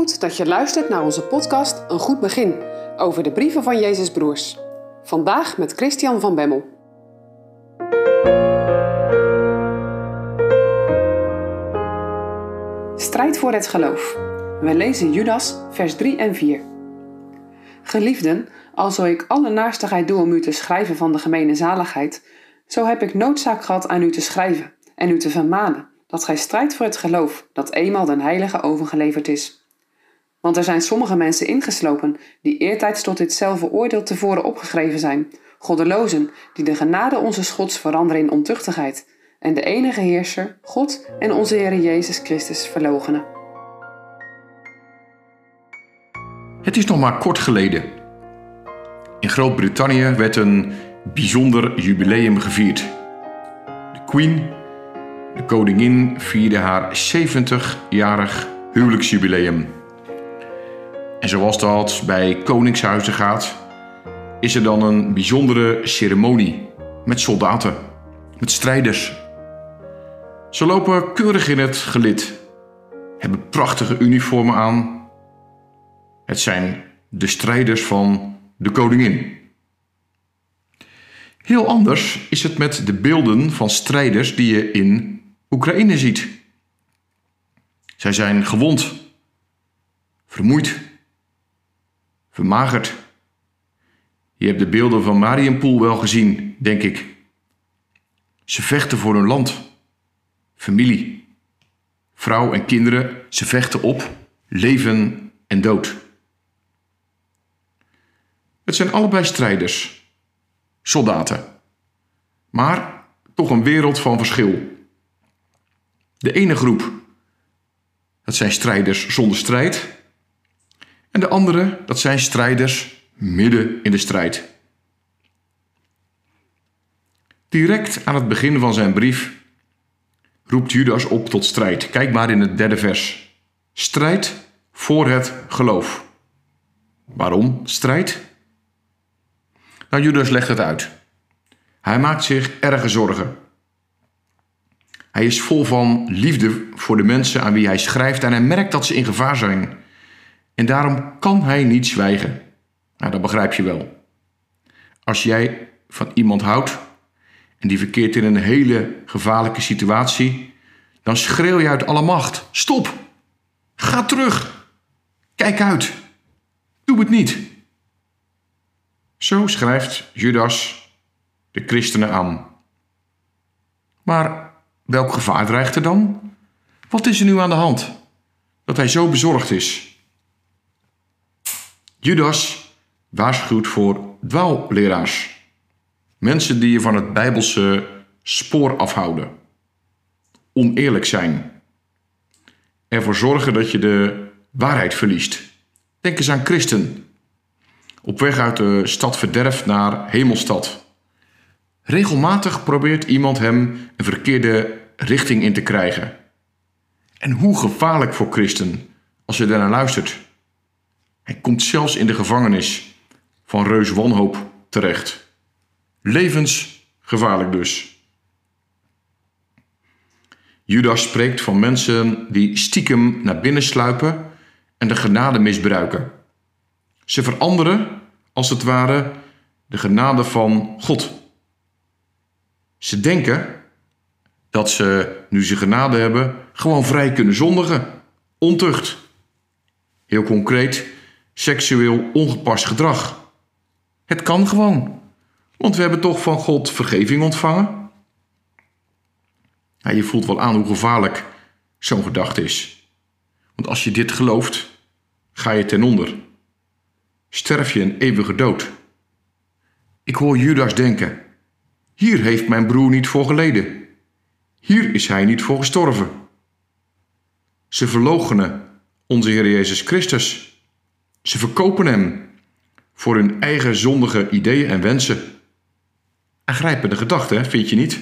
Goed dat je luistert naar onze podcast Een Goed Begin over de brieven van Jezus Broers. Vandaag met Christian van Bemmel. Strijd voor het geloof. We lezen Judas, vers 3 en 4. Geliefden, alzo ik alle naastigheid doe om u te schrijven van de gemene zaligheid, zo heb ik noodzaak gehad aan u te schrijven en u te vermanen dat gij strijdt voor het geloof dat eenmaal den heilige overgeleverd is. Want er zijn sommige mensen ingeslopen die eertijds tot ditzelfde oordeel tevoren opgeschreven zijn, goddelozen die de genade onze Gods veranderen in ontuchtigheid en de enige heerser, God en onze Heer Jezus Christus verlogenen. Het is nog maar kort geleden. In Groot-Brittannië werd een bijzonder jubileum gevierd. De Queen, de koningin, vierde haar 70-jarig huwelijksjubileum. En zoals dat bij koningshuizen gaat, is er dan een bijzondere ceremonie met soldaten, met strijders. Ze lopen keurig in het gelid, hebben prachtige uniformen aan. Het zijn de strijders van de koningin. Heel anders is het met de beelden van strijders die je in Oekraïne ziet. Zij zijn gewond, vermoeid, vermagerd. Je hebt de beelden van Marienpoel wel gezien, denk ik. Ze vechten voor hun land, familie, vrouw en kinderen. Ze vechten op leven en dood. Het zijn allebei strijders, soldaten, maar toch een wereld van verschil. De ene groep, dat zijn strijders zonder strijd, en de andere, dat zijn strijders midden in de strijd. Direct aan het begin van zijn brief roept Judas op tot strijd. Kijk maar in het derde vers. Strijd voor het geloof. Waarom strijd? Nou, Judas legt het uit. Hij maakt zich erge zorgen. Hij is vol van liefde voor de mensen aan wie hij schrijft en hij merkt dat ze in gevaar zijn. En daarom kan hij niet zwijgen. Nou, dat begrijp je wel. Als jij van iemand houdt en die verkeert in een hele gevaarlijke situatie, dan schreeuw je uit alle macht: Stop! Ga terug! Kijk uit! Doe het niet! Zo schrijft Judas de christenen aan. Maar welk gevaar dreigt er dan? Wat is er nu aan de hand dat hij zo bezorgd is? Judas waarschuwt voor dwaalleraars. Mensen die je van het bijbelse spoor afhouden. Oneerlijk zijn. Ervoor zorgen dat je de waarheid verliest. Denk eens aan christen. Op weg uit de stad verderf naar hemelstad. Regelmatig probeert iemand hem een verkeerde richting in te krijgen. En hoe gevaarlijk voor christen als je daarnaar luistert. Hij komt zelfs in de gevangenis van reus wanhoop terecht. Levensgevaarlijk dus. Judas spreekt van mensen die stiekem naar binnen sluipen en de genade misbruiken. Ze veranderen, als het ware, de genade van God. Ze denken dat ze, nu ze genade hebben, gewoon vrij kunnen zondigen. Ontucht. Heel concreet, seksueel ongepast gedrag. Het kan gewoon, want we hebben toch van God vergeving ontvangen. Ja, je voelt wel aan hoe gevaarlijk zo'n gedachte is. Want als je dit gelooft, ga je ten onder. Sterf je een eeuwige dood. Ik hoor Judas denken: hier heeft mijn broer niet voor geleden. Hier is hij niet voor gestorven. Ze verloochenen onze Heer Jezus Christus. Ze verkopen hem voor hun eigen zondige ideeën en wensen. Aangrijpende gedachte, vind je niet?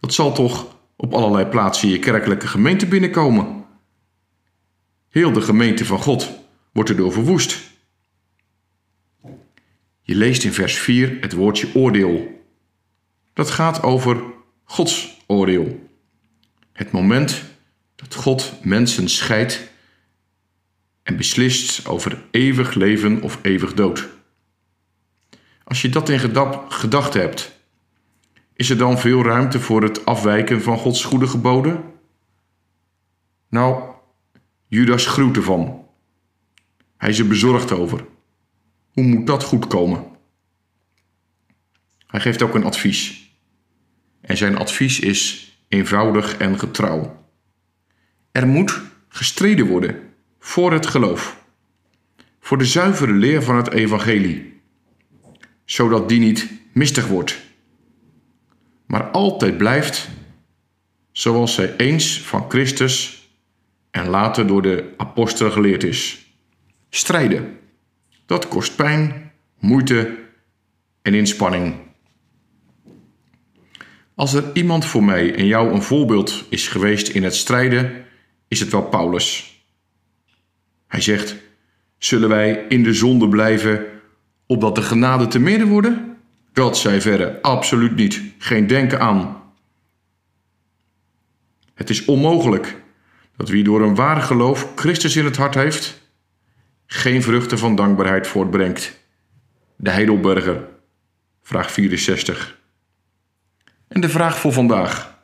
Dat zal toch op allerlei plaatsen in je kerkelijke gemeente binnenkomen. Heel de gemeente van God wordt erdoor verwoest. Je leest in vers 4 het woordje oordeel. Dat gaat over Gods oordeel. Het moment dat God mensen scheidt en beslist over eeuwig leven of eeuwig dood. Als je dat in gedachten hebt, is er dan veel ruimte voor het afwijken van Gods goede geboden? Nou, Judas gruwt ervan. Hij is er bezorgd over. Hoe moet dat goed komen? Hij geeft ook een advies. En zijn advies is eenvoudig en getrouw. Er moet gestreden worden voor het geloof, voor de zuivere leer van het evangelie, zodat die niet mistig wordt, maar altijd blijft zoals zij eens van Christus en later door de apostelen geleerd is. Strijden, dat kost pijn, moeite en inspanning. Als er iemand voor mij en jou een voorbeeld is geweest in het strijden, is het wel Paulus. Hij zegt: Zullen wij in de zonde blijven opdat de genade te midden worden? God zij verre, absoluut niet. Geen denken aan. Het is onmogelijk dat wie door een waar geloof Christus in het hart heeft, geen vruchten van dankbaarheid voortbrengt. De Heidelberger, vraag 64. En de vraag voor vandaag.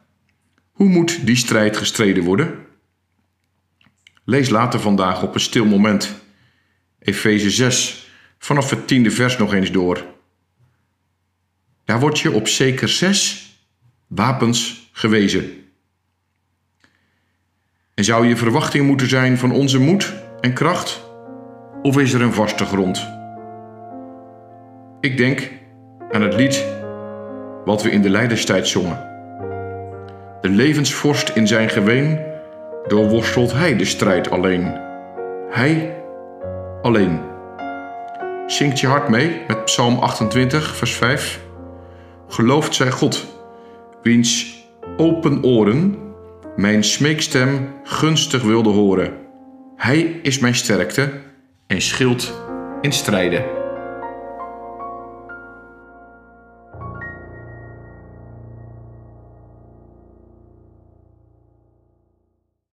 Hoe moet die strijd gestreden worden? Lees later vandaag op een stil moment Efeze 6 vanaf het tiende vers nog eens door. Daar wordt je op zeker zes wapens gewezen. En zou je verwachting moeten zijn van onze moed en kracht? Of is er een vaste grond? Ik denk aan het lied wat we in de Leiderstijd zongen. De levensvorst in zijn geween, doorworstelt hij de strijd alleen. Hij alleen. Zingt je hart mee met Psalm 28, vers 5. Gelooft zij God, wiens open oren mijn smeekstem gunstig wilde horen. Hij is mijn sterkte en schild in strijden.